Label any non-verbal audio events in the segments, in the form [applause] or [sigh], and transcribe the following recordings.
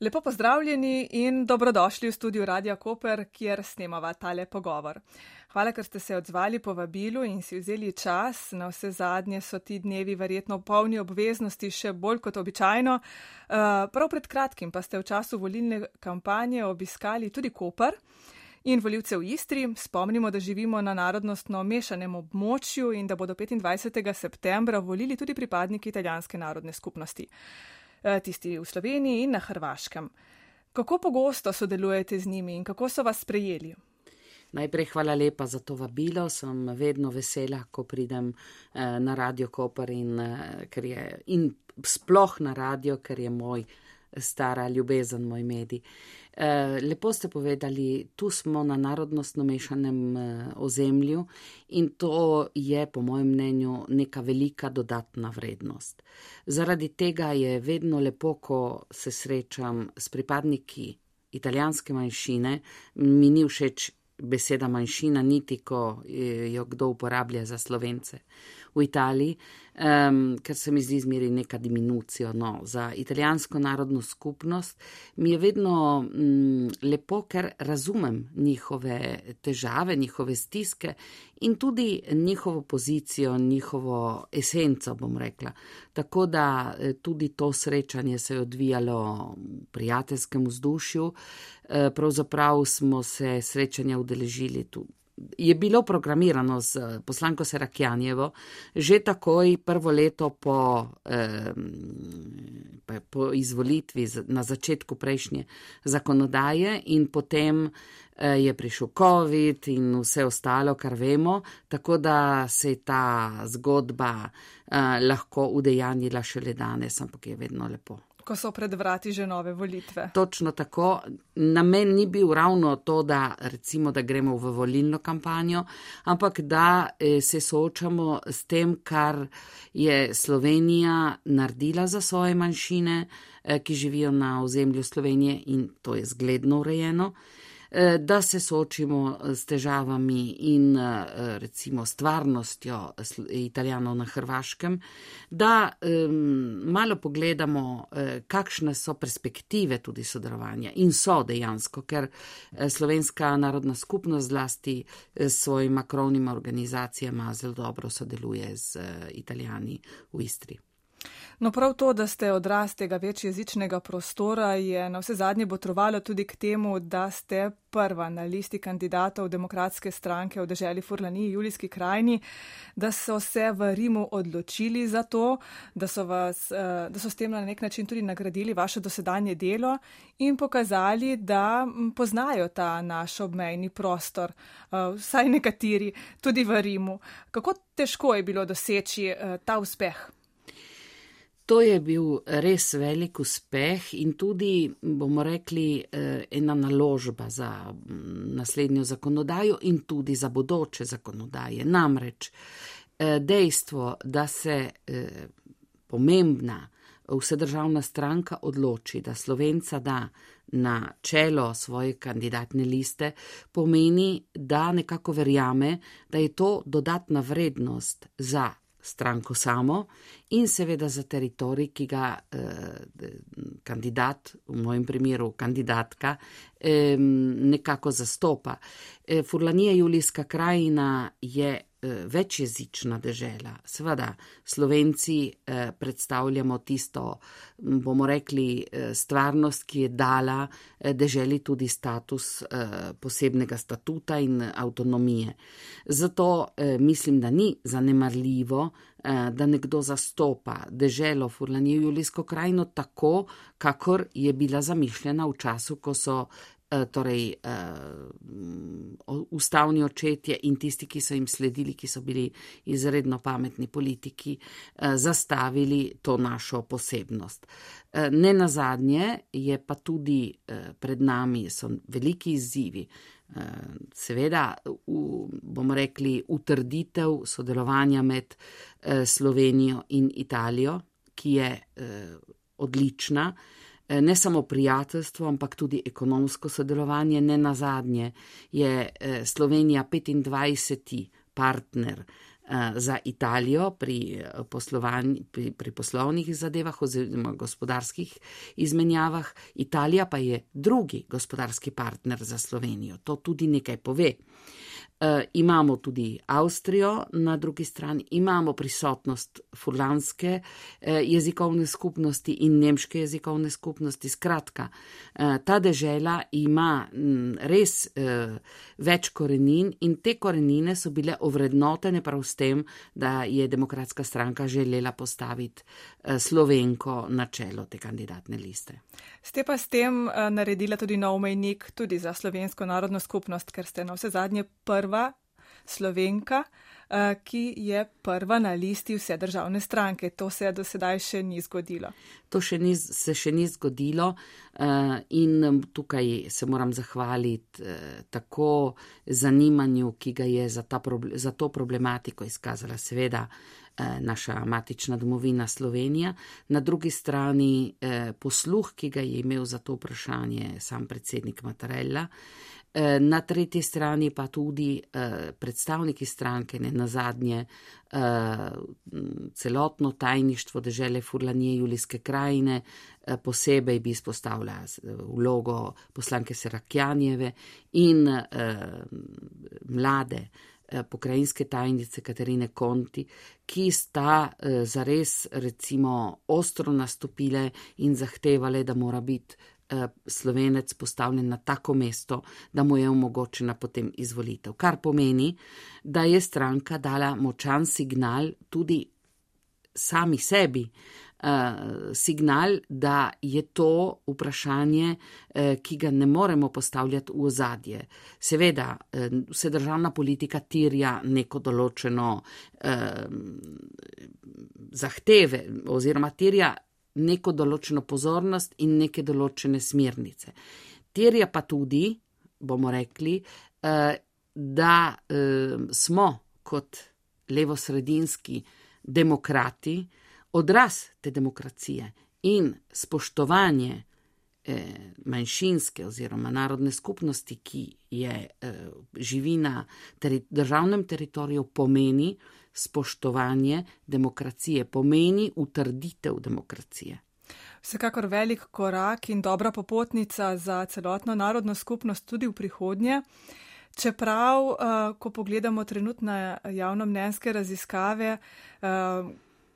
Lepo pozdravljeni in dobrodošli v studiu Radia Koper, kjer snemava tale pogovor. Hvala, ker ste se odzvali po vabilu in si vzeli čas. Na vse zadnje so ti dnevi verjetno polni obveznosti še bolj kot običajno. Uh, prav pred kratkim pa ste v času volilne kampanje obiskali tudi Koper. In voljivce v Istri spomnimo, da živimo na narodnostno mešanem območju in da bodo 25. septembra volili tudi pripadniki italijanske narodne skupnosti. Eh, tisti v Sloveniji in na Hrvaškem. Kako pogosto sodelujete z njimi in kako so vas sprejeli? Najprej hvala lepa za to vabilo. Sem vedno vesela, ko pridem eh, na Radio Koper in, eh, je, in sploh na radio, ker je moj stara ljubezen, moj medij. Eh, lepo ste povedali, tu smo na narodnostno mešanem eh, ozemlju in to je, po mojem mnenju, neka velika dodatna vrednost. Zaradi tega je vedno lepo, ko se srečam s pripadniki italijanske manjšine, mi ni všeč beseda manjšina, niti ko eh, jo kdo uporablja za slovence v Italiji, um, ker se mi zdi zmeri neka diminucija. No, za italijansko narodno skupnost mi je vedno um, lepo, ker razumem njihove težave, njihove stiske in tudi njihovo pozicijo, njihovo esenco, bom rekla. Tako da eh, tudi to srečanje se je odvijalo v prijateljskem vzdušju. Eh, pravzaprav smo se srečanja udeležili tudi je bilo programirano z poslanko Serakjanjevo že takoj prvo leto po, eh, po izvolitvi na začetku prejšnje zakonodaje in potem eh, je prišel COVID in vse ostalo, kar vemo, tako da se je ta zgodba eh, lahko udejanjila šele danes, ampak je vedno lepo ko so pred vrati že nove volitve. Točno tako. Namen ni bil ravno to, da recimo, da gremo v volilno kampanjo, ampak da eh, se soočamo s tem, kar je Slovenija naredila za svoje manjšine, eh, ki živijo na ozemlju Slovenije in to je zgledno urejeno. Eh, da se soočimo s težavami in eh, recimo stvarnostjo italijanov na Hrvaškem, da malo pogledamo, eh, kakšne so perspektive tudi sodelovanja in so dejansko, ker slovenska narodna skupnost zlasti s svojima krovnima organizacijama zelo dobro sodeluje z italijani v Istri. No, prav to, da ste odraz tega večjezičnega prostora, je na vse zadnje botrovalo tudi k temu, da ste prva na listi kandidatov demokratske stranke v državi Furlani, Julijski krajini, da so se v Rimu odločili za to, da so, vas, eh, da so s tem na nek način tudi nagradili vaše dosedanje delo in pokazali, da poznajo ta naš obmejni prostor, eh, vsaj nekateri, tudi v Rimu. Kako težko je bilo doseči eh, ta uspeh? To je bil res velik uspeh in tudi, bomo rekli, eh, ena naložba za naslednjo zakonodajo in tudi za bodoče zakonodaje. Namreč eh, dejstvo, da se eh, pomembna vsedržavna stranka odloči, da Slovenca da na čelo svoje kandidatne liste, pomeni, da nekako verjame, da je to dodatna vrednost za stranko samo in seveda za teritorij, ki ga eh, kandidat, v mojem primeru kandidatka, eh, nekako zastopa. Eh, Furlanija Julijska krajina je večjezična dežela. Seveda, slovenci eh, predstavljamo tisto, bomo rekli, eh, stvarnost, ki je dala deželi tudi status posebnega statuta in avtonomije. Zato mislim, da ni zanemarljivo, da nekdo zastopa deželo Furlanijo Julijsko krajino tako, kakor je bila zamišljena v času, ko so Eh, torej uh, ustavni očetje in tisti, ki so jim sledili, ki so bili izredno pametni politiki, uh, zastavili to našo posebnost. Uh, ne na zadnje je pa tudi uh, pred nami so veliki izzivi. Uh, seveda, v, bomo rekli, utrditev sodelovanja med uh, Slovenijo in Italijo, ki je uh, odlična. Eh, ne samo prijateljstvo, ampak tudi ekonomsko sodelovanje. Ne na zadnje je eh, Slovenija 25. partner za Italijo pri, pri, pri poslovnih zadevah oziroma gospodarskih izmenjavah. Italija pa je drugi gospodarski partner za Slovenijo. To tudi nekaj pove. Uh, imamo tudi Avstrijo na drugi strani, imamo prisotnost furlanske uh, jezikovne skupnosti in nemške jezikovne skupnosti. Skratka, uh, ta dežela ima m, res več korenin in te korenine so bile ovrednotene prav s tem, da je demokratska stranka želela postaviti slovenko na čelo te kandidatne liste. Ste pa s tem naredila tudi nov mejnik tudi za slovensko narodno skupnost, ker ste na vse zadnje prvi prva slovenka, eh, ki je prva na listi vse državne stranke. To se do sedaj še ni zgodilo. To še ni, se še ni zgodilo eh, in tukaj se moram zahvaliti eh, tako zanimanju, ki ga je za, ta, za to problematiko izkazala seveda naša matična domovina Slovenija, na drugi strani posluh, ki ga je imel za to vprašanje sam predsednik Matarella. Eh, na tretji strani pa tudi eh, predstavniki stranke, ne na zadnje, eh, celotno tajništvo države Furlanije Julijske krajine, posebej bi izpostavila vlogo poslanke Serakjanjeve in mlade pokrajinske tajnice Katarine Konti, ki sta zares recimo ostro nastopile in zahtevale, da mora biti slovenec postavljen na tako mesto, da mu je omogočena potem izvolitev. Kar pomeni, da je stranka dala močan signal tudi sami sebi, eh, signal, da je to vprašanje, eh, ki ga ne moremo postavljati v ozadje. Seveda, vse državna politika tirja neko določeno zahteve oziroma tirja neko določeno pozornost in neke določene smernice. Terja pa tudi, bomo rekli, eh, da eh, smo kot levosredinski demokrati odraz te demokracije in spoštovanje eh, manjšinske oziroma narodne skupnosti, ki je živi na državnem teritoriju, pomeni, spoštovanje demokracije, pomeni utrditev demokracije. Vsekakor velik korak in dobra popotnica za celotno narodno skupnost tudi v prihodnje. Čeprav, eh, ko pogledamo trenutne javnomnenjske raziskave, eh,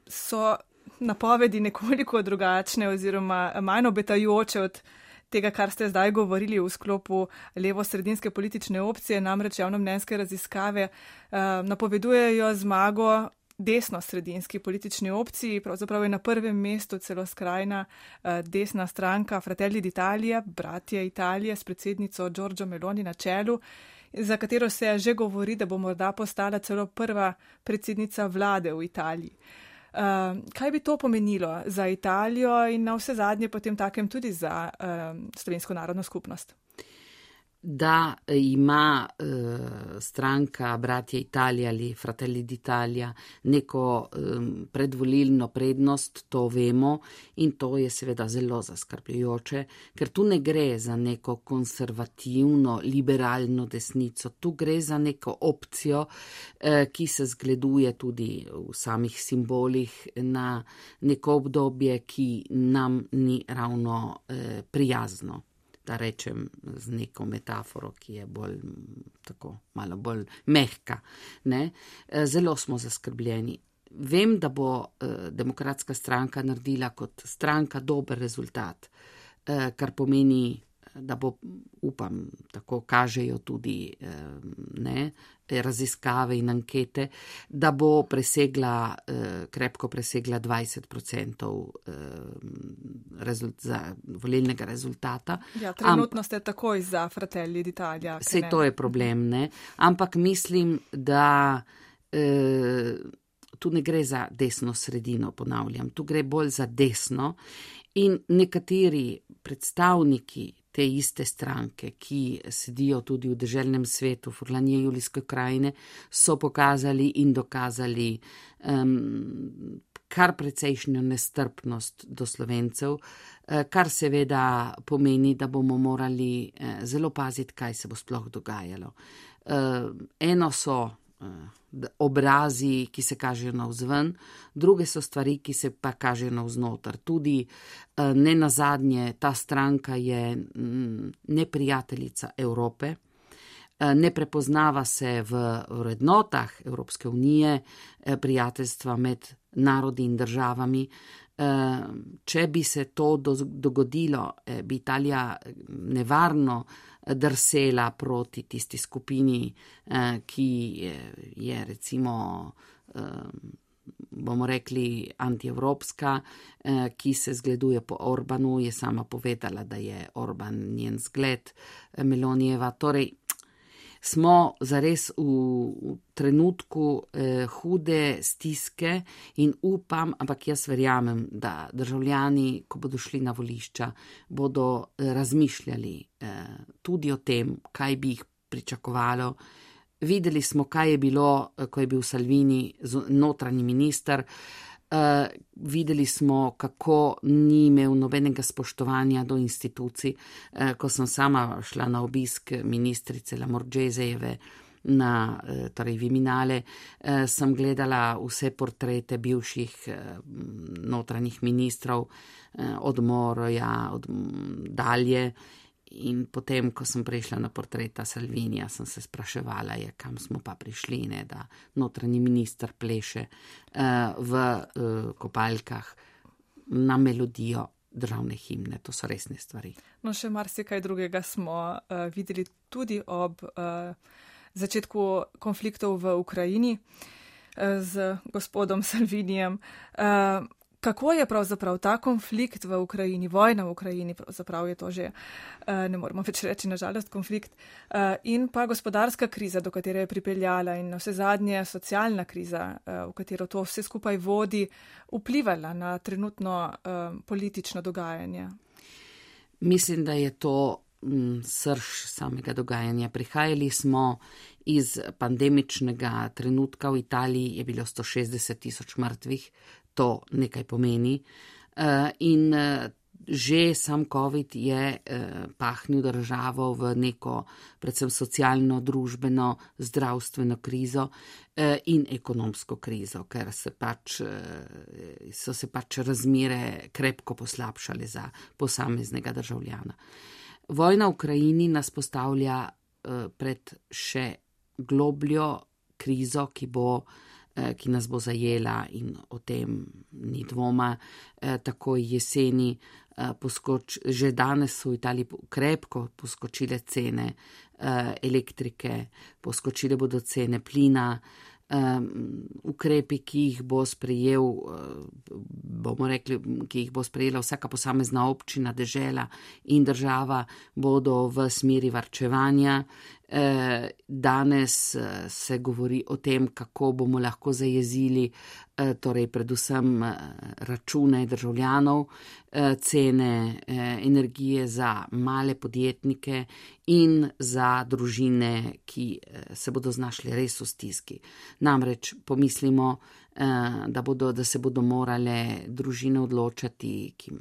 so napovedi nekoliko drugačne oziroma manj obetajoče od tega, kar ste zdaj govorili v sklopu levo-sredinske politične opcije, namreč javnomnenjske raziskave uh, napovedujejo zmago desno-sredinski politični opciji. Pravzaprav je na prvem mestu celo skrajna uh, desna stranka Fratelli d'Italia, bratje Italije s predsednico Giorgio Meloni na čelu. Za katero se že govori, da bo morda postala celo prva predsednica vlade v Italiji. Uh, Uh, kaj bi to pomenilo za Italijo in na vse zadnje potem takem tudi za uh, slovensko narodno skupnost? Da ima eh, stranka Bratje Italije ali Fratelli d'Italia neko eh, predvolilno prednost, to vemo in to je seveda zelo zaskrbljujoče, ker tu ne gre za neko konservativno, liberalno desnico, tu gre za neko opcijo, eh, ki se zgleduje tudi v samih simbolih na neko obdobje, ki nam ni ravno eh, prijazno da rečem z neko metaforo, ki je bolj tako malo bolj mehka. Ne? Eh, zelo smo zaskrbljeni. Vem, da bo eh, demokratska stranka naredila kot stranka dober rezultat, eh, kar pomeni da bo, upam, tako kažejo tudi ne, raziskave in ankete, da bo presegla, eh, krepko presegla 20% rezult, za volilnega rezultata. Ja, trenutno Am, ste takoj za Fratelli d'Italia. Vse to je problem, ne? ampak mislim, da. Eh, Tu ne gre za desno sredino, ponavljam, tu gre bolj za desno. In nekateri predstavniki te iste stranke, ki sedijo tudi v državnem svetu Furlanije Julijske krajine, so pokazali in dokazali um, kar precejšnjo nestrpnost do slovencev, uh, kar seveda pomeni, da bomo morali uh, zelo paziti, kaj se bo sploh dogajalo. Uh, eno so obrazi, ki se kažejo navzven, druge so stvari, ki se pa kažejo navznoter. Tudi ne na zadnje, ta stranka je mm, neprijateljica Evrope. Ne prepoznava se v vrednotah Evropske unije, prijateljstva med narodi in državami. Če bi se to dogodilo, bi Italija nevarno drsela proti tisti skupini, eh, ki je recimo, eh, bomo rekli, antievropska, eh, ki se zgleduje po Orbanu, je sama povedala, da je Orban njen zgled Melonijeva. Torej, smo zares v, v trenutku eh, hude stiske in upam, ampak jaz verjamem, da državljani, ko bodo šli na volišča, bodo eh, razmišljali eh, tudi o tem, kaj bi jih pričakovalo. Videli smo, kaj je bilo, eh, ko je bil Salvini notranji minister. Uh, videli smo, kako ni imel nobenega spoštovanja do institucij. Uh, ko sem sama šla na obisk ministrice Lamorđezejeve na uh, torej Viminale, uh, sem gledala vse portrete bivših uh, notranjih ministrov uh, od Moroja, od dalje. In potem, ko sem prišla na portreta Salvinija, sem se spraševala, je, kam smo pa prišli, ne, da notranji minister pleše uh, v uh, kopalkah na melodijo državne himne. To so resne stvari. No, še marsikaj drugega smo uh, videli tudi ob uh, začetku konfliktov v Ukrajini uh, z gospodom Salvinijem. Uh, kako je pravzaprav ta konflikt v Ukrajini, vojna v Ukrajini, pravzaprav je to že, eh, ne moramo več reči, nažalost, konflikt, eh, in pa gospodarska kriza, do katere je pripeljala in vse zadnje socialna kriza, eh, v katero to vse skupaj vodi, vplivala na trenutno politično dogajanje. Mislim, da je to mm, srž samega dogajanja. Prihajali smo iz pandemičnega trenutka v Italiji, je bilo 160 tisoč mrtvih, to nekaj pomeni. Uh, in uh, že sam COVID je uh, pahnil državo v neko, predvsem socialno, družbeno, zdravstveno krizo in ekonomsko krizo, ker se pač, so se pač razmere krepko poslabšale za posameznega državljana. Vojna v Ukrajini nas postavlja pred še globljo krizo, ki bo uh, Eh, ki nas bo zajela in o tem ni dvoma. Eh, tako jeseni, eh, poskoč, že danes so v Italiji krepko poskočile cene elektrike, poskočile bodo cene plina. Ukrepi, ki jih bo sprejel, bomo rekli, ki jih bo sprejela vsaka posamezna občina, dežela in država, bodo v smeri varčevanja, Eh, danes eh, se govori o tem, kako bomo lahko zajezili, eh, torej predvsem račune državljanov, cene energije za male podjetnike in za družine, ki se bodo znašli res v stiski. Namreč pomislimo, da, bodo, da se bodo morale družine odločati, ki,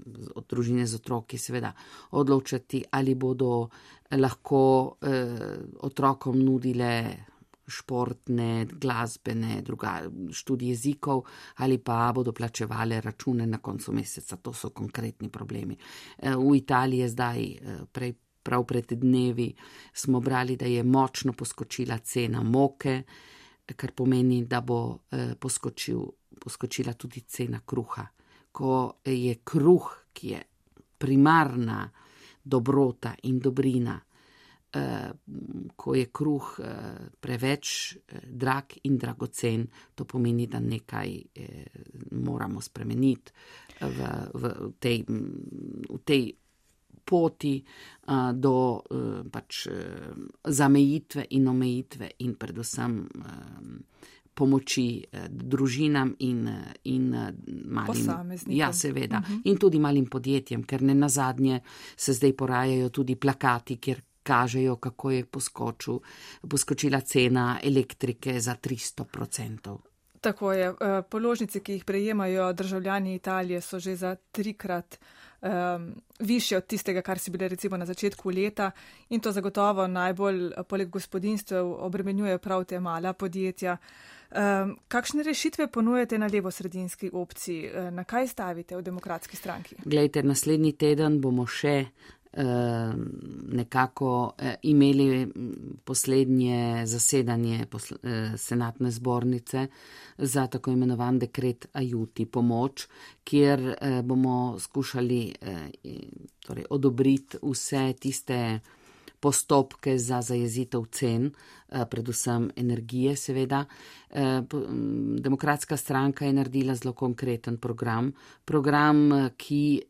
družine z otroki seveda, odločati ali bodo lahko eh, otrokom nudile športne, glasbene, druga študije jezikov ali pa bodo plačevali račune na koncu meseca. To so konkretni problemi. Eh, v Italiji je zdaj, eh, prej, prav pred dnevi, smo brali, da je močno poskočila cena moke, kar pomeni, da bo eh, poskočil, poskočila tudi cena kruha. Ko je kruh, ki je primarna, dobrota in dobrina, eh, ko je kruh eh, preveč eh, drag in dragocen, to pomeni, da nekaj eh, moramo spremeniti v, v, tej, v tej poti eh, do eh, pač, eh, zamejitve in omejitve in predvsem. Eh, Pomoči eh, družinam in, in eh, malim posameznikom. Ja, seveda. Uh mhm. -huh. In tudi malim podjetjem, ker ne na zadnje se zdaj porajajo tudi plakati, kjer kažejo, kako je poskočil, poskočila cena elektrike za 300%. Tako je. Položnice, ki jih prejemajo državljani Italije, so že za trikrat um, više od tistega, kar si bile recimo na začetku leta in to zagotovo najbolj poleg gospodinstv obremenjuje prav te mala podjetja. Um, kakšne rešitve ponujete na levo-sredinski opciji? Na kaj stavite v demokratski stranki? Glejte, naslednji teden bomo še nekako eh, imeli poslednje zasedanje eh, senatne zbornice za tako imenovan dekret Ajuti pomoč, kjer eh, bomo skušali torej, odobriti vse tiste postopke za zajezitev cen, predvsem energije, seveda. Demokratska stranka je naredila zelo konkreten program, program, ki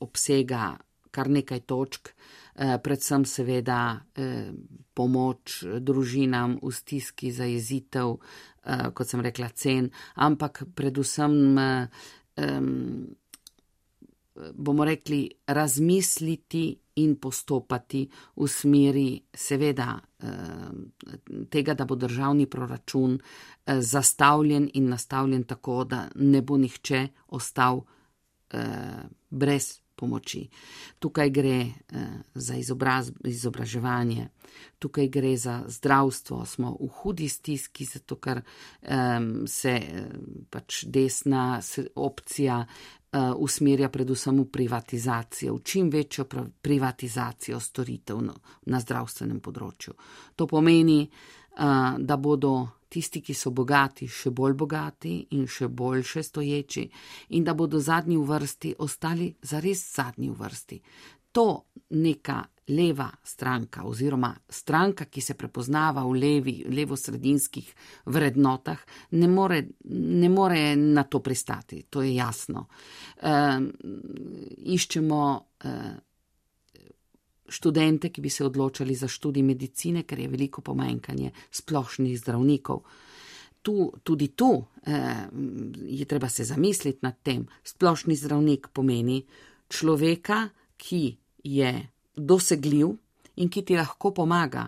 obsega kar nekaj točk, eh, predvsem seveda eh, pomoč družinam v stiski za jezitev, eh, kot sem rekla, cen, ampak predvsem, bomo rekli, razmisliti in postopati v smeri seveda tega, da bo državni proračun zastavljen in nastavljen tako, da ne bo nihče ostal brez pomoči. Tukaj gre eh, za izobraz, izobraževanje, tukaj gre za zdravstvo. Smo v hudi stiski, zato ker eh, se eh, pač desna opcija eh, usmerja predvsem v privatizacijo, v čim večjo privatizacijo storitev na, na zdravstvenem področju. To pomeni, da bodo tisti, ki so bogati, še bolj bogati in še boljše stoječi, in da bodo zadnji v vrsti ostali zares zadnji v vrsti. To neka leva stranka oziroma stranka, ki se prepoznava v levi, levo-sredinskih vrednotah, ne more, ne more na to pristati, to je jasno. E, iščemo e, študente, ki bi se odločali za študij medicine, ker je veliko pomanjkanje splošnih zdravnikov. Tu, tudi tu eh, je treba se zamisliti nad tem. Splošni zdravnik pomeni človeka, ki je dosegljiv, in ki ti lahko pomaga.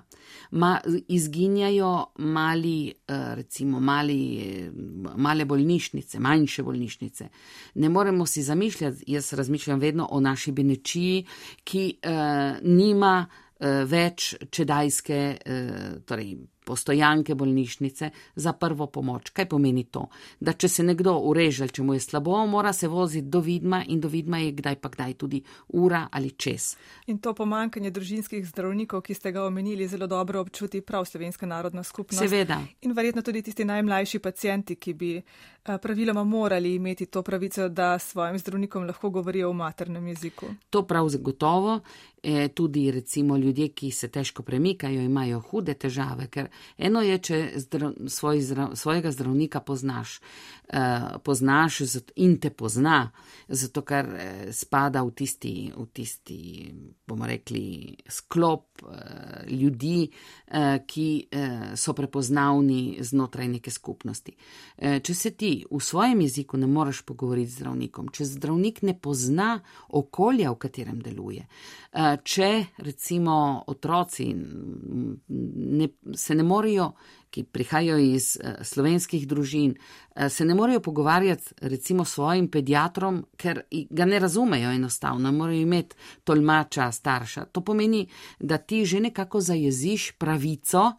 Ma, izginjajo mali, eh, recimo, mali, male bolnišnice, manjše bolnišnice. Ne moremo si zamišljati, jaz razmišljam vedno o naši benečiji, ki uh, nima uh, več čedajske, uh, torej postojanke bolnišnice za prvo pomoč. Kaj pomeni to? Da če se nekdo ureže, če mu je slabo, mora se voziti do vidma in do vidma je kdaj pa kdaj tudi ura ali čez. In to pomankanje družinskih zdravnikov, ki ste ga omenili, zelo dobro občuti prav Slovenska narodna skupnost. Seveda. In verjetno tudi tisti najmlajši pacijenti, ki bi eh, praviloma morali imeti to pravico, da svojim zdravnikom lahko govorijo v maternem jeziku. To prav zagotovo. E, tudi recimo ljudje, ki se težko premikajo, imajo hude težave, ker Eno je, če zdra, svoj, zdra, svojega zdravnika poznaš, uh, poznaš in te pozna, zato ker uh, spada v tisti, v tisti, bomo rekli, sklop uh, ljudi, uh, ki uh, so prepoznavni znotraj neke skupnosti. Uh, če se ti v svojem jeziku ne moreš pogovoriti z zdravnikom, če zdravnik ne pozna okolja, v katerem deluje, uh, če recimo otroci ne, se ne morejo, ki prihajajo iz uh, slovenskih družin, uh, se ne morejo pogovarjati recimo s svojim pediatrom, ker ga ne razumejo enostavno, morajo imeti tolmača, starša. To pomeni, da ti že nekako zajeziš pravico,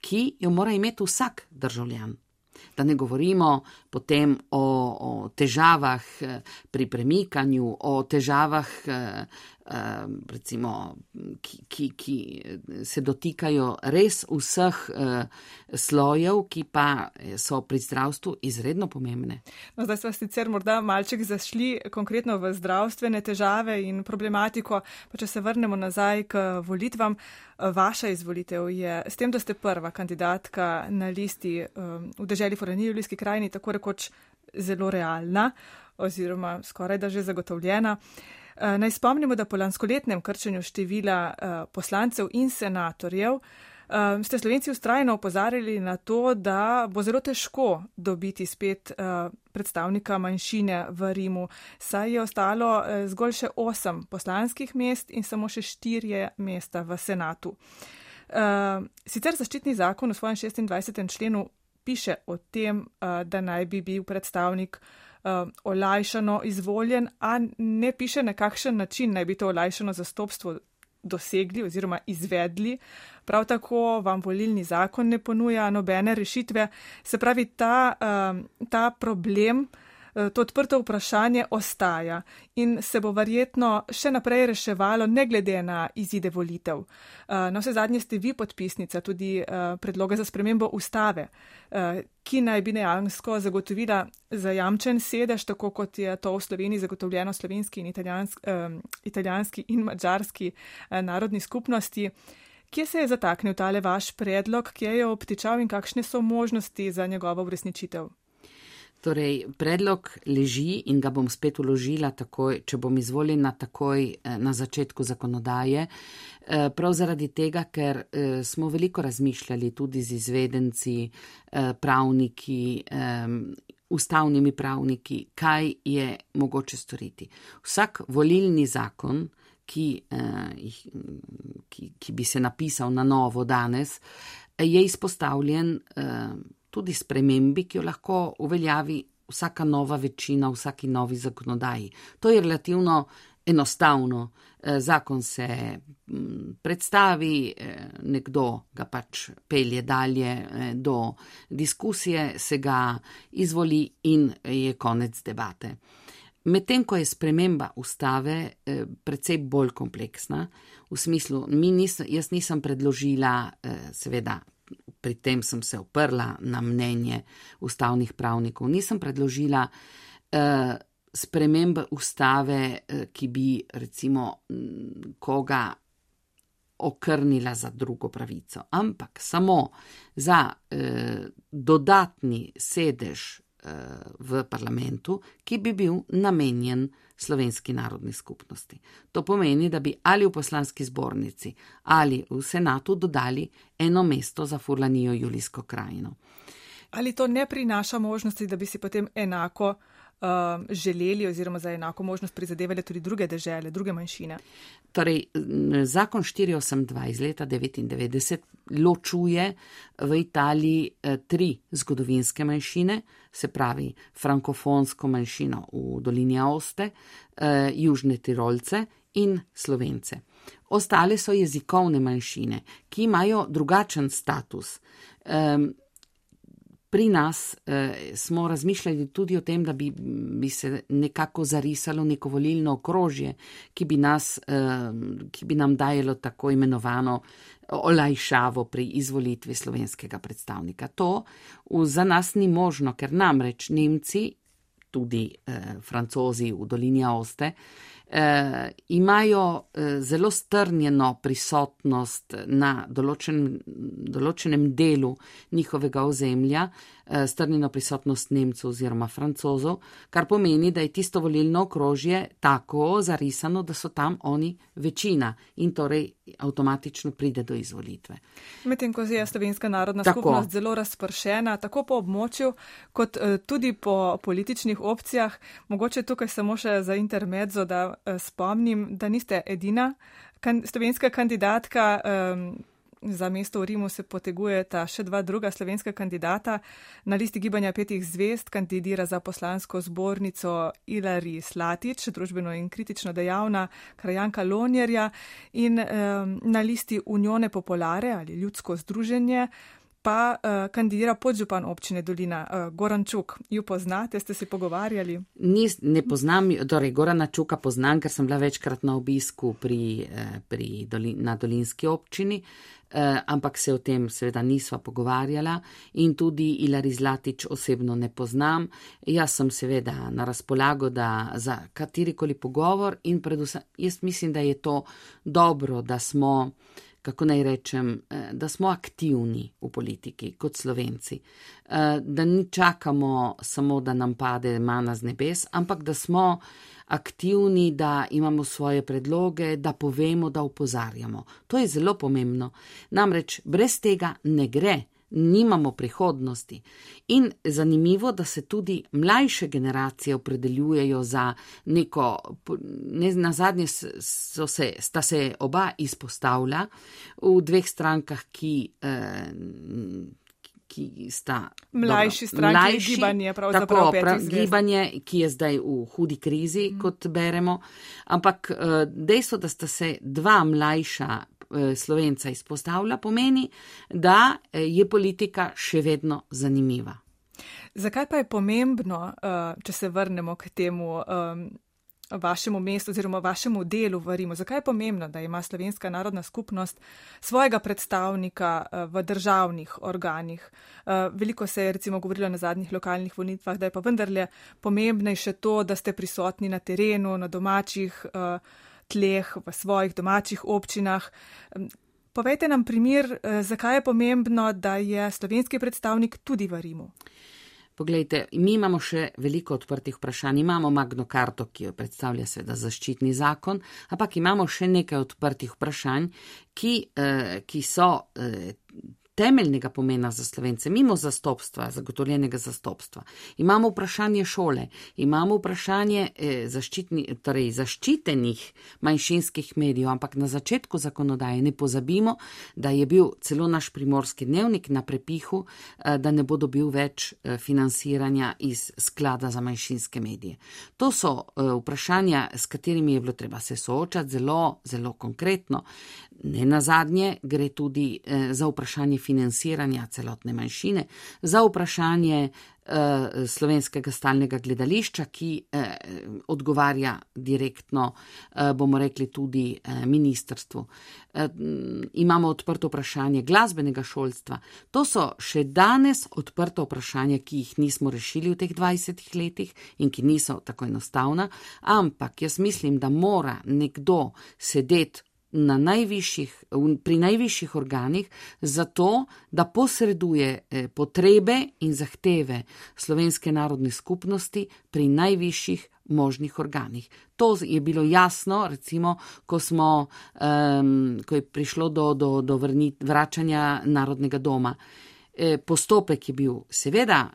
ki jo mora imeti vsak državljan. Da ne govorimo potem o, o težavah eh, pri premikanju, o težavah Ehm, recimo, ki, ki, ki se dotikajo res vseh uh, slojev, ki pa so pri zdravstvu izredno pomembne. No, zdaj smo sicer morda malček zašli konkretno v zdravstvene težave in problematiko, pa če se vrnemo nazaj k volitvam. Vaša izvolitev je s tem, da ste prva kandidatka na listi um, v državi Foraniji, v Ljubljani krajini, tako rekoč zelo realna oziroma skoraj da že zagotovljena. Uh, Eh, naj spomnimo, da po lanskoletnem krčenju števila eh, poslancev in senatorjev eh, ste Slovenci ustrajno opozarjali na to, da bo zelo težko dobiti spet predstavnika manjšine v Rimu, saj je ostalo zgolj še osem poslanskih mest in samo še štirje mesta v senatu. Sicer zaščitni zakon v svojem 26. členu piše o tem, da naj bi bil predstavnik uh, olajšano izvoljen, a ne piše na kakšen način naj bi to olajšano zastopstvo dosegli oziroma izvedli. Prav tako vam volilni zakon ne ponuja nobene rešitve. Se pravi, ta, uh, ta problem. Eh, to odprto vprašanje ostaja in se bo verjetno še naprej reševalo, ne glede na izide volitev. Eh, na vse zadnje ste vi podpisnica tudi eh, predloga za spremembo ustave, ki naj bi nejansko zagotovila zajamčen sedež, tako kot je to v Sloveniji zagotovljeno slovenski in italijanski, italijanski in mačarski narodni skupnosti. Kje se je zataknil tale vaš predlog, kje je obtičal in kakšne so možnosti za njegovo uresničitev? Torej, predlog leži in ga bom spet uložila takoj, če bom izvoljena takoj eh, na začetku zakonodaje. Eh, prav zaradi tega, ker eh, smo veliko razmišljali tudi z izvedenci, pravniki, ustavnimi pravniki, kaj je mogoče storiti. Vsak volilni zakon, ki, ki, ki bi se napisal na novo danes, je izpostavljen tudi spremembi, ki jo lahko uveljavi vsaka nova večina, vsaki novi zakonodaji. To je relativno enostavno. Eh, zakon se mm, predstavi, eh, nekdo ga pač pelje dalje eh, do diskusije, se ga izvoli in je konec debate. Medtem ko je sprememba ustave precej bolj kompleksna, v smislu, nis, jaz nisem predložila, seveda, pri tem sem se oprla na mnenje ustavnih pravnikov. Nisem predložila uh, spremembe ustave, uh, ki bi recimo koga okrnila za drugo pravico, ampak samo za uh, dodatni sedež v parlamentu, ki bi bil namenjen slovenski narodni skupnosti. To pomeni, da bi ali v poslanski zbornici ali v senatu dodali eno mesto za Furlanijo Julijsko krajino. Ali to ne prinaša možnosti, da bi si potem enako uh, želeli oziroma za enako možnost prizadevali tudi druge države, druge manjšine? Torej, zakon 482 iz leta 1999 ločuje v Italiji eh, tri zgodovinske manjšine, se pravi frankofonsko manjšino v dolini Aoste, eh, južne Tirolce in Slovence. Ostale so jezikovne manjšine, ki imajo drugačen status. Um, pri nas eh, smo razmišljali tudi o tem, da bi, bi se nekako zarisalo neko volilno okrožje, ki bi, nas, eh, ki bi nam dajalo tako imenovano olajšavo pri izvolitvi slovenskega predstavnika. To v, za nas ni možno, ker namreč Nemci, tudi eh, Francozi v dolini Oste, eh, imajo eh, zelo strnjeno prisotnost na določen, določenem delu njihovega ozemlja, eh, strnjeno prisotnost Nemcev oziroma Francozov, kar pomeni, da je tisto volilno okrožje tako zarisano, da so tam oni večina in torej avtomatično pride do izvolitve. Medtem ko je slovenska narodna tako. skupnost zelo razpršena, tako po območju, kot uh, tudi po političnih opcijah, mogoče tukaj samo še za intermezzo, da spomnim, da niste edina kan slovenska kandidatka. Um, Za mesto v Rimu se potegujeta še dva druga slovenska kandidata. Na listi gibanja petih zvest kandidira za poslansko zbornico Ilari Slatič, družbeno in kritično dejavna krajanka Lonjerja in um, na listi Unione Popolare ali Ljudsko združenje pa uh, kandidira podžupan občine Dolina, uh, Goran Čuk. Ju poznate, ste se pogovarjali? Nis, ne poznam, torej Gorana Čuka poznam, ker sem bila večkrat na obisku pri, eh, pri dolin, na Dolinski občini. Eh, ampak se o tem seveda nisva pogovarjala in tudi Ilari Zlatič osebno ne poznam. Jaz sem seveda na razpolago za katerikoli pogovor in predvsem jaz mislim, da je to dobro, da smo kako naj rečem, eh, da smo aktivni v politiki kot slovenci, eh, da ni čakamo samo, da nam pade mana z nebes, ampak da smo aktivni, da imamo svoje predloge, da povemo, da upozarjamo. To je zelo pomembno. Namreč brez tega ne gre nimamo prihodnosti. In zanimivo, da se tudi mlajše generacije opredeljujejo za neko, ne, na zadnje se, sta se oba izpostavlja v dveh strankah, ki, eh, ki sta mlajši stranki, mlajši, gibanje, tako, prav, gibanje, ki je zdaj v hudi krizi, mm. kot beremo. Ampak uh, dejstvo, da sta se dva mlajša slovenca izpostavila, pomeni, da je politika še vedno zanimiva. Zakaj pa je pomembno, uh, če se vrnemo k temu? Vašemu mestu oziroma vašemu delu v Rimu. Zakaj je pomembno, da ima slovenska narodna skupnost svojega predstavnika eh, v državnih organih? Eh, veliko se je recimo govorilo na zadnjih lokalnih volitvah, da je pa vendarle pomembnejše to, da ste prisotni na terenu, na domačih eh, tleh, v svojih domačih občinah. Povejte nam primer, zakaj je pomembno, da je slovenski predstavnik tudi v Rimu. Poglejte, mi imamo še veliko odprtih vprašanj. Imamo Magno karto, ki jo predstavlja seveda zaščitni zakon, ampak imamo še nekaj odprtih vprašanj, ki, eh, ki so. Eh, temeljnega pomena za slovence, mimo zastopstva, zagotovljenega zastopstva. Imamo vprašanje šole, imamo vprašanje eh, zaščitni, torej zaščitenih manjšinskih medijev, ampak na začetku zakonodaje ne pozabimo, da je bil celo naš primorski dnevnik na prepihu, eh, da ne bo dobil več eh, financiranja iz sklada za manjšinske medije. To so eh, vprašanja, s katerimi je bilo treba se soočati zelo, zelo konkretno. Ne na zadnje gre tudi eh, za vprašanje financiranja celotne manjšine, za vprašanje eh, slovenskega stalnega gledališča, ki eh, odgovarja direktno, bomo rekli, tudi ministrstvu. Imamo odprto vprašanje glasbenega šolstva. To so še danes odprto vprašanja, ki jih nismo rešili v teh 20 letih in ki niso tako enostavna, ampak jaz mislim, da mora nekdo sedeti na najvišjih, pri najvišjih organih, zato da posreduje eh, potrebe in zahteve slovenske narodne skupnosti pri najvišjih možnih organih. To je bilo jasno, recimo, ko, smo, um, ko je prišlo do, do, do vrnit, vračanja narodnega doma. E, postopek je bil seveda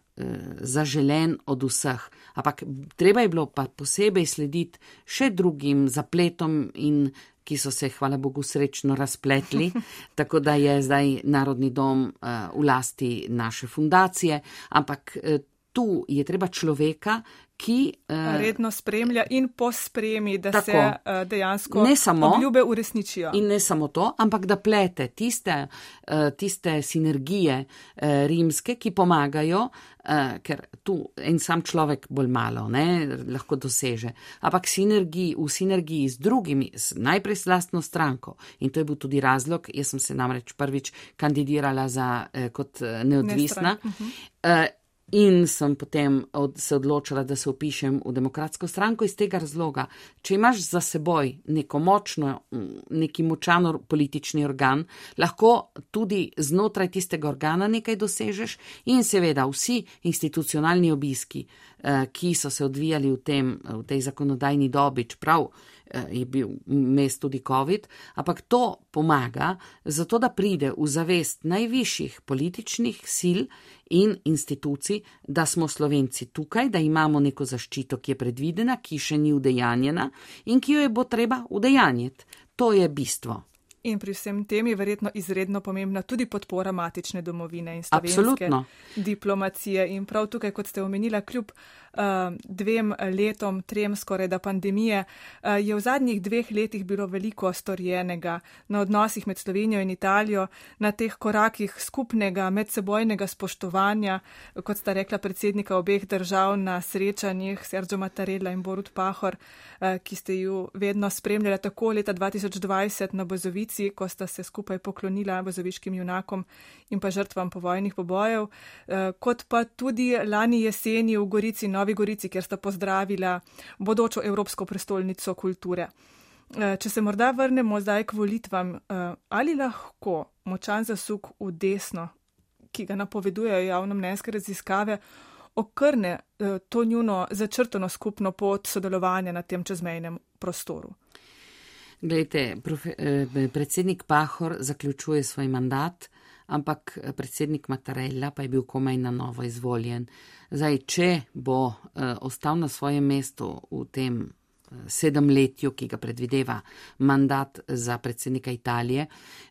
zaželen od vseh, ampak treba je bilo pa posebej slediti še drugim zapletom in ki so se, hvala Bogu, srečno razpletli, [laughs] tako da je zdaj Narodni dom uh, v lasti naše fundacije, ampak uh, tu je treba človeka, ki uh, redno spremlja in pospremi, da tako, se uh, dejansko ne samo obljube uresničijo. In ne samo to, ampak da plete tiste, uh, tiste sinergije uh, rimske, ki pomagajo, uh, ker tu en sam človek bolj malo ne, lahko doseže, ampak sinergiji, v sinergiji z drugimi, z najprej s lastno stranko. In to je bil tudi razlog, jaz sem se namreč prvič kandidirala za, uh, kot neodvisna. Uh -huh. uh, In sem potem od, se odločila, da se upišem v demokratsko stranko iz tega razloga. Če imaš za seboj neko močno, neki močan politični organ, lahko tudi znotraj tistega organa nekaj dosežeš in seveda vsi institucionalni obiski, eh, ki so se odvijali v, tem, v tej zakonodajni dobi, čeprav je bil mest tudi COVID, ampak to pomaga, zato da pride v zavest najvišjih političnih sil in institucij, da smo Slovenci tukaj, da imamo neko zaščito, ki je predvidena, ki še ni udejanjena in ki jo je bo treba udejanjiti. To je bistvo. In pri vsem tem je verjetno izredno pomembna tudi podpora matične domovine in slovenske Absolutno. diplomacije. In prav tukaj, kot ste omenila, kljub uh, dvem letom, trem skoraj da pandemije, uh, je v zadnjih dveh letih bilo veliko storjenega na odnosih med Slovenijo in Italijo, na teh korakih skupnega medsebojnega spoštovanja, kot sta rekla predsednika obeh držav na srečanjih Sergio Mattarella in Borut Pahor, uh, ki ste ju vedno spremljali tako leta 2020 na Bozovici, ko sta se skupaj poklonila bozoviškim junakom in pa žrtvam povojnih pobojev, uh, kot pa tudi lani jeseni v Gorici. Novi Gorici, kjer sta pozdravila bodočo Evropsko prestolnico kulture. Eh, če se morda vrnemo zdaj k volitvam, eh, ali lahko močan zasuk v desno, ki ga napovedujejo javno mnenjske raziskave, okrne eh, to njuno začrtano skupno pot sodelovanja na tem čezmejnem prostoru? Glejte, predsednik Pahor zaključuje svoj mandat ampak eh, predsednik Matarella pa je bil komaj na novo izvoljen. Zdaj, če bo uh, ostal na svojem mestu v tem sedemletju, ki ga predvideva mandat za predsednika Italije,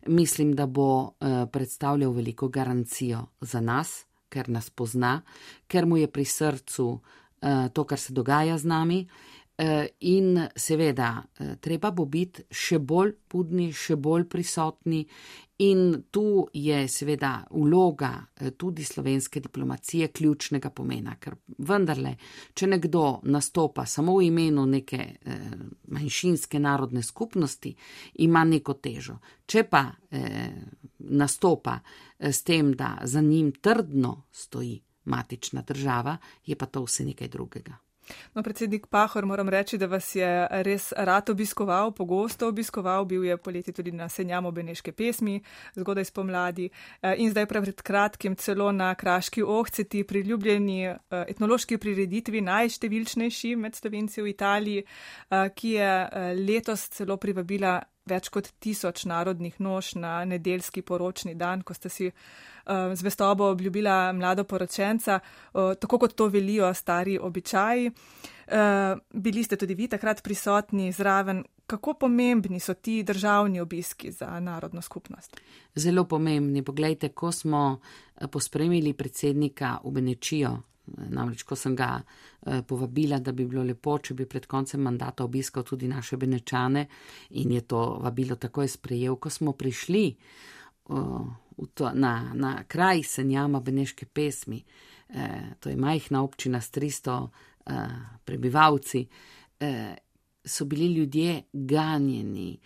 mislim, da bo predstavljal veliko garancijo za nas, ker nas pozna, ker mu je pri srcu to, kar se dogaja z nami. Eh, in seveda, eh, treba bo biti še bolj budni, še bolj prisotni, in tu je seveda vloga eh, tudi slovenske diplomacije ključnega pomena, ker vendarle, če nekdo nastopa samo v imenu neke manjšinske narodne skupnosti, ima neko težo. Če pa nastopa s tem, da za njim trdno stoji matična država, je pa to vse nekaj drugega. No, predsednik Pahor, moram reči, da vas je res rad obiskoval, pogosto obiskoval, bil je poleti tudi na senjamu Beneške pesmi, zgodaj spomladi. Eh, in zdaj pred kratkim celo na Kraški ohceti, priljubljeni eh, etnološki prireditvi, najštevilčnejši med slovenci v Italiji, eh, ki je letos celo privabila več kot tisoč narodnih nož na nedeljski poročni dan, ko ste si uh, zvestobo obljubila mlado poročenca, uh, tako kot to velijo stari običaji. Uh, bili ste tudi vi takrat prisotni zraven. Kako pomembni so ti državni obiski za narodno skupnost? Zelo pomembni. Poglejte, ko smo pospremili predsednika v Benečijo, Namreč, ko sem ga eh, povabila, da bi bilo lepo, če bi pred koncem mandata obiskal tudi naše benečane in je to vabilo takoj sprejel, ko smo prišli to, na, na kraj senjama beneške pesmi, eh, to je majhna občina s 300 eh, prebivalci, so bili ljudje ganjeni,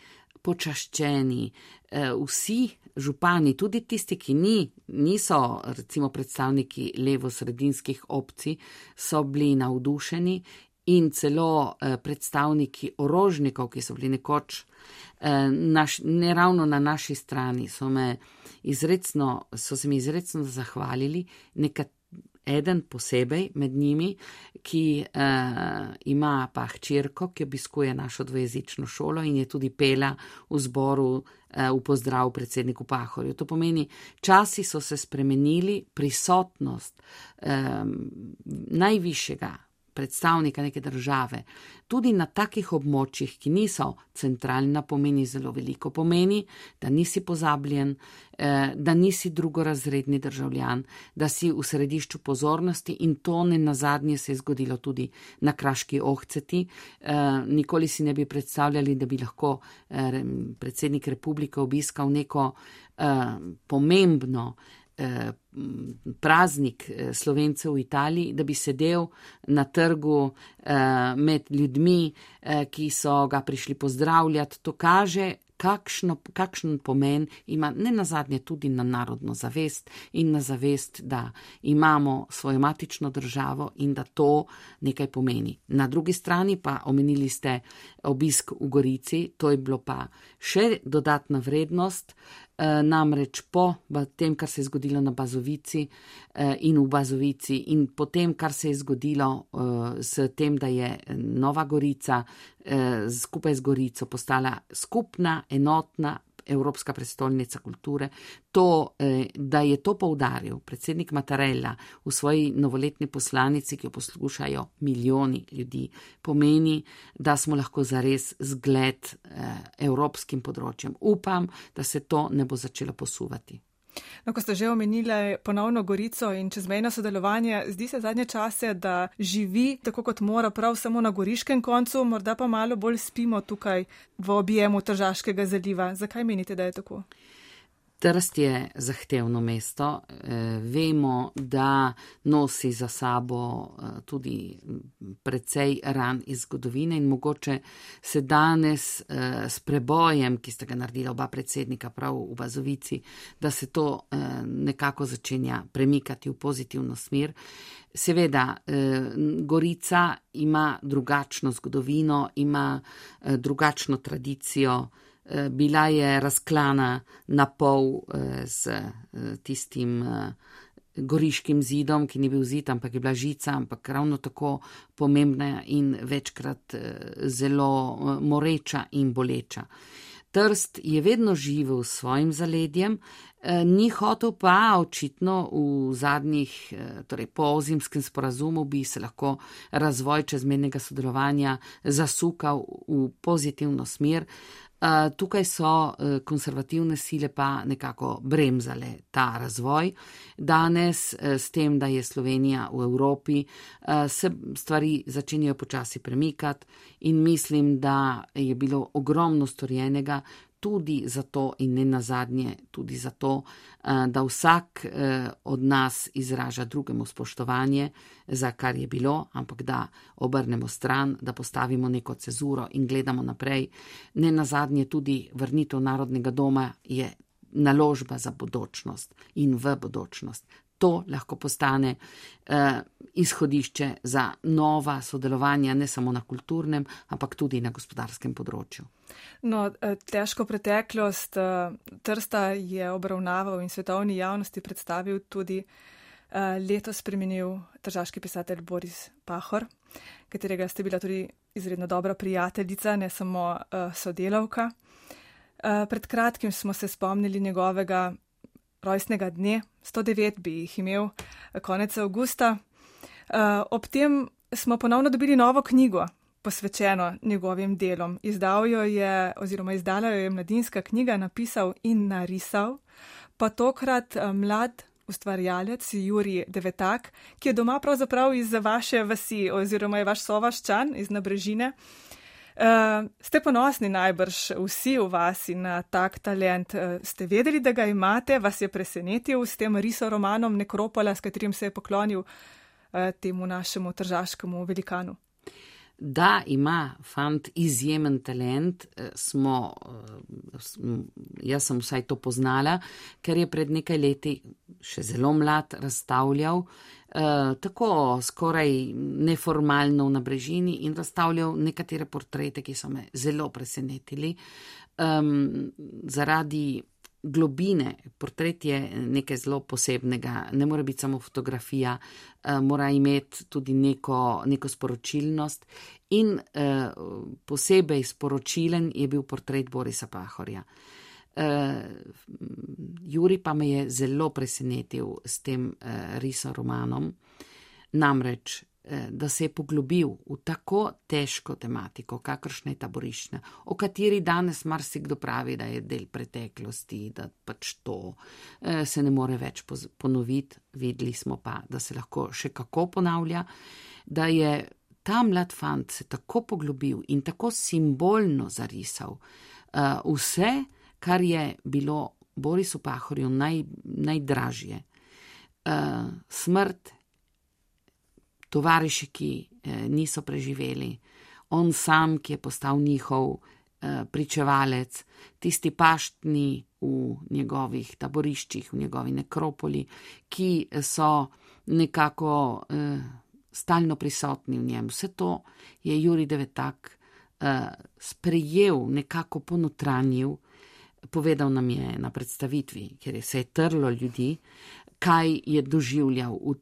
počaščeni, eh, vsi župani, tudi tisti, ki ni, niso recimo predstavniki levo-sredinskih opcij, so bili navdušeni in celo eh, predstavniki orožnikov, ki so bili nekoč eh, naš, ne ravno na naši strani, so, izrecno, so se mi izrecno zahvalili. Nekat, eden posebej med njimi, ki uh, ima pa hčerko, ki obiskuje našo dvojezično šolo in je tudi pela v zboru uh, v pozdrav predsedniku Pahorju. To pomeni, časi so se spremenili, prisotnost um, najvišjega predstavnika neke države, tudi na takih območjih, ki niso centralna, pomeni zelo veliko. Pomeni, da nisi pozabljen, eh, da nisi drugorazredni državljan, da si v središču pozornosti in to ne na zadnje se je zgodilo tudi na kraški ohceti. Eh, nikoli si ne bi predstavljali, da bi lahko eh, predsednik republike obiskal neko pomembno praznik eh, slovencev v Italiji, da bi sedel na trgu eh, med ljudmi, ki so ga prišli pozdravljati. To kaže, kakšno, kakšen pomen ima ne nazadnje tudi na narodno zavest in na zavest, da imamo svojo matično državo in da to nekaj pomeni. Na drugi strani pa omenili ste obisk v Gorici, to je bilo pa še dodatna vrednost. Eh, namreč po tem, kar se je zgodilo na Bazovici eh, in v Bazovici, in potem, kar se je zgodilo eh, s tem, da je Nova Gorica skupaj z Gorico postala skupna, enotna Evropska prestolnica kulture. To, eh, da je to poudaril predsednik Matarella v svoji novoletni poslanici, ki jo poslušajo milijoni ljudi, pomeni, da smo lahko zares zgled eh, evropskim področjem. Upam, da se to ne bo začelo posuvati. No, ko ste že omenili ponovno Gorico in čezmejno sodelovanje, zdi se zadnje čase, da živi tako, kot mora, prav samo na goriškem koncu, morda pa malo bolj spimo tukaj v objemu Tržaškega zaliva. Zakaj menite, da je tako? Trst je zahtevno mesto. Eh, vemo, da nosi za sabo eh, tudi precej ran iz zgodovine in mogoče se danes eh, s prebojem, ki sta ga naredila oba predsednika prav v Bazovici, da se to nekako začenja premikati v pozitivno smer. Seveda, Gorica ima drugačno zgodovino, ima drugačno tradicijo. Eh, bila je razklana na pol z eh, eh, tistim goriškim zidom, ki ni bil zid, ampak je bila žica, ampak ravno tako pomembna in večkrat zelo moreča in boleča. Trst je vedno živel s svojim zaledjem, eh, ni hotel pa očitno v zadnjih, eh, torej po ozimskem sporazumu, bi se lahko razvoj čezmenega sodelovanja zasukal v pozitivno smer. Tukaj so e, konservativne sile pa nekako bremzale ta razvoj. Danes, e, s tem, da je Slovenija v Evropi, se stvari začenjajo počasi premikati in mislim, da je bilo ogromno storjenega tudi zato in ne nazadnje tudi zato, eh, da vsak eh, od nas izraža drugemu spoštovanje za kar je bilo, ampak da obrnemo stran, da postavimo neko cezuro in gledamo naprej. Ne nazadnje tudi vrnitev narodnega doma je naložba za bodočnost in v bodočnost to lahko postane eh, izhodišče za nova sodelovanja, ne samo na kulturnem, ampak tudi na gospodarskem področju. No, eh, težko preteklost eh, Trsta je obravnaval in svetovni javnosti predstavil tudi eh, letos spremenil tržaški pisatelj Boris Pahor, katerega ste bila tudi izredno dobra prijateljica, ne samo sodelavka. Pred kratkim smo se spomnili njegovega rojstnega dne, 109 bi jih imel konec avgusta. Ob tem smo ponovno dobili novo knjigo, posvečeno njegovim delom. Izdal jo je, oziroma izdala jo je mladinska knjiga, napisal in narisal, pa tokrat uh, mlad ustvarjalec Juri Devetak, ki je doma pravzaprav iz vaše vasi, oziroma je vaš sovaščan iz Nabrežine. Uh, Uh, ste ponosni najbrž vsi v vas in na tak talent. Uh, ste vedeli, da ga imate, vas je presenetil s tem risoromanom Nekropola, s katerim se je poklonil uh, temu našemu tržaškemu velikanu? Da ima fant izjemen talent, smo, jaz sem vsaj to poznala, ker je pred nekaj leti še zelo mlad razstavljal Eh, tako skoraj neformalno na brežini in razstavljal nekatere portrete, ki so me zelo presenetili. Um, zaradi globine, portret je nekaj zelo posebnega, ne more biti samo fotografija, uh, mora imeti tudi neko, neko sporočilnost. In uh, posebej sporočilen je bil portret Borisa Pahorja. Juri pa me je zelo presenetil s tem uh, risoromanom, namreč, da se je poglobil v tako težko tematiko, kakršna je taboriščna, o kateri danes marsikdo pravi, da je del preteklosti, da pač to uh, se ne more več ponoviti, videli smo pa, da se lahko še kako ponavlja, da je ta mlad fant se tako poglobil in tako simbolno zarisal uh, vse, kar je bilo Borisu Pahorju naj, najdražje. Smrt, tovariši, ki uh, niso preživeli, on sam, ki je postal njihov uh, pričevalec, tisti paštni v njegovih taboriščih, v njegovi nekropoli, ki so nekako uh, stalno prisotni v njem. Vse to je Juri Devetak uh, sprejel, nekako ponotranjil. Povedal nam je na predstavitvi, ker je se je trlo ljudi, kaj je doživljal v,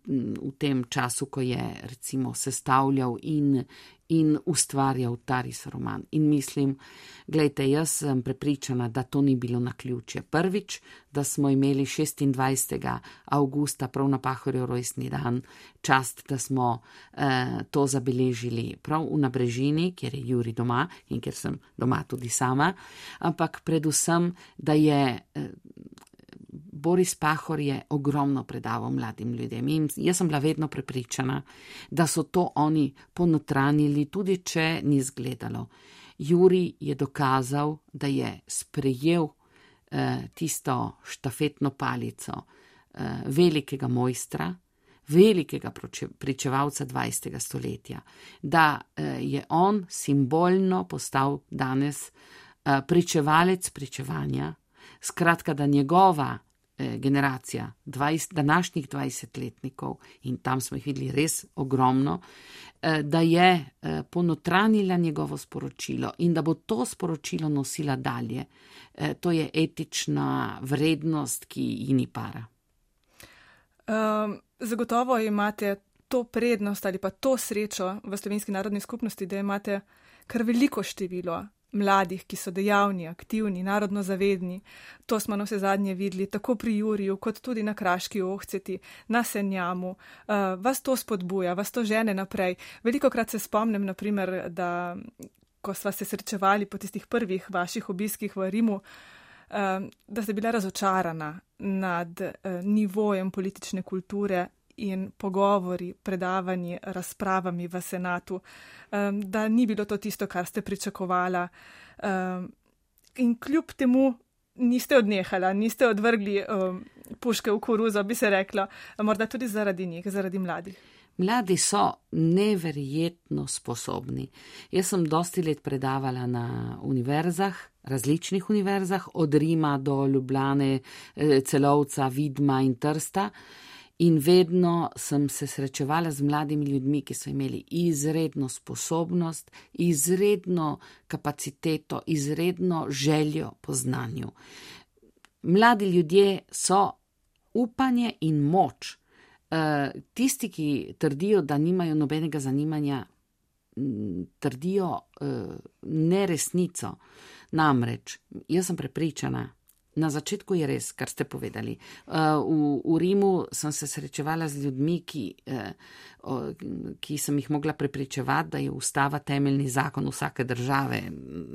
v tem času, ko je recimo sestavljal in, in ustvarjal Taris roman. In mislim, gledajte, jaz sem prepričana, da to ni bilo na ključe. Prvič, da smo imeli 26. avgusta, prav na Pahorju rojstni dan, čast, da smo eh, to zabeležili prav v Nabrežini, kjer je Juri doma in kjer sem doma tudi sama, ampak predvsem, da je. Eh, Boris Pahor je ogromno predaval mladim ljudem in jaz sem bila vedno prepričana, da so to oni ponotranili, tudi če ni zgledalo. Juri je dokazal, da je sprejel eh, tisto štafetno palico eh, velikega mojstra, velikega pričevalca 20. stoletja, da eh, je on simbolno postal danes eh, pričevalec pričevanja, skratka, da njegova generacija 20, današnjih 20-letnikov, in tam smo jih videli res ogromno, eh, da je eh, ponotranila njegovo sporočilo in da bo to sporočilo nosila dalje. To je etična vrednost, ki ji ni para. Um, zagotovo imate to prednost ali pa to srečo v slovenski narodni skupnosti, da imate kar veliko število mladih, ki so dejavni, aktivni, narodno zavedni. To smo na vse zadnje videli tako pri Juriju, kot tudi na Kraški ohceti, na Senjamu. Uh, vas to spodbuja, vas to žene naprej. Veliko krat se spomnim, naprimer, da ko sva se srečevali po tistih prvih vaših obiskih v Rimu, uh, da ste bila razočarana nad uh, nivojem politične kulture in pogovori, predavanji, razpravami v senatu, um, da ni bilo to tisto, kar ste pričakovala. Um, in kljub temu niste odnehala, niste odvrgli um, puške v koruzo, bi se rekla, morda tudi zaradi njih, zaradi mladih. Mladi so neverjetno sposobni. Jaz sem dosti let predavala na univerzah, različnih univerzah, od Rima do Ljubljane, eh, Celovca, Vidma in Trsta. In vedno sem se srečevala z mladimi ljudmi, ki so imeli izredno sposobnost, izredno kapaciteto, izredno željo po znanju. Mladi ljudje so upanje in moč. Eh, tisti, ki trdijo, da nimajo nobenega zanimanja, trdijo eh, neresnico. Namreč, jaz sem prepričana, Na začetku je res, kar ste povedali. Uh, v, v Rimu sem se srečevala z ljudmi, ki, uh, ki sem jih mogla prepričevati, da je ustava temeljni zakon vsake države.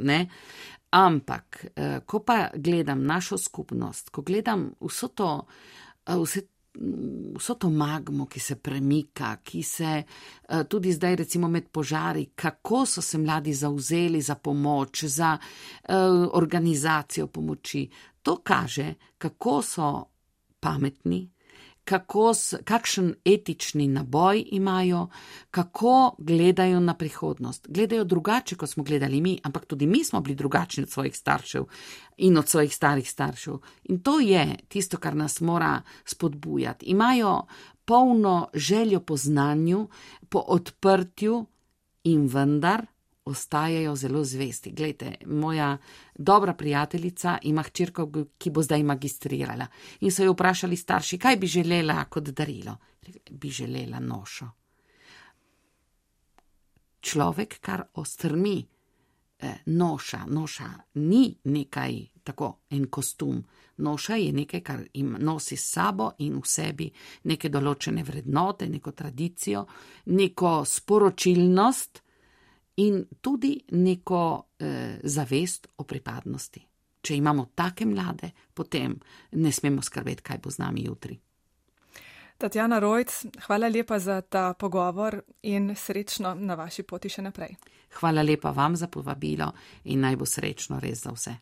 Ne? Ampak, uh, ko pa gledam našo skupnost, ko gledam vso to, vse vso to magmo, ki se premika, ki se eh, tudi zdaj, recimo med požari, kako so se mladi zauzeli za pomoč, za organizacijo pomoči. To kaže, kako so pametni, kako, kakšen etični naboj imajo, kako gledajo na prihodnost. Gledajo drugače, kot smo gledali mi, ampak tudi mi smo bili drugačni od svojih staršev in od svojih starih staršev. In to je tisto, kar nas mora spodbujati. Imajo polno željo po znanju, po odprtju in vendar ostajajo zelo zvesti. Glejte, moja dobra prijateljica ima hčerko, ki bo zdaj magistrirala. In so jo vprašali starši, kaj bi želela kot darilo. Bi želela nošo. Človek, kar ostrmi eh, noša, noša ni nekaj tako en kostum. Noša je nekaj, kar jim nosi s sabo in v sebi neke določene vrednote, neko tradicijo, neko sporočilnost, in tudi neko eh, zavest o pripadnosti. Če imamo take mlade, potem ne smemo skrbeti, kaj bo z nami jutri. Tatjana Rojc, hvala lepa za ta pogovor in srečno na vaši poti še naprej. Hvala lepa vam za povabilo in naj bo srečno res za vse.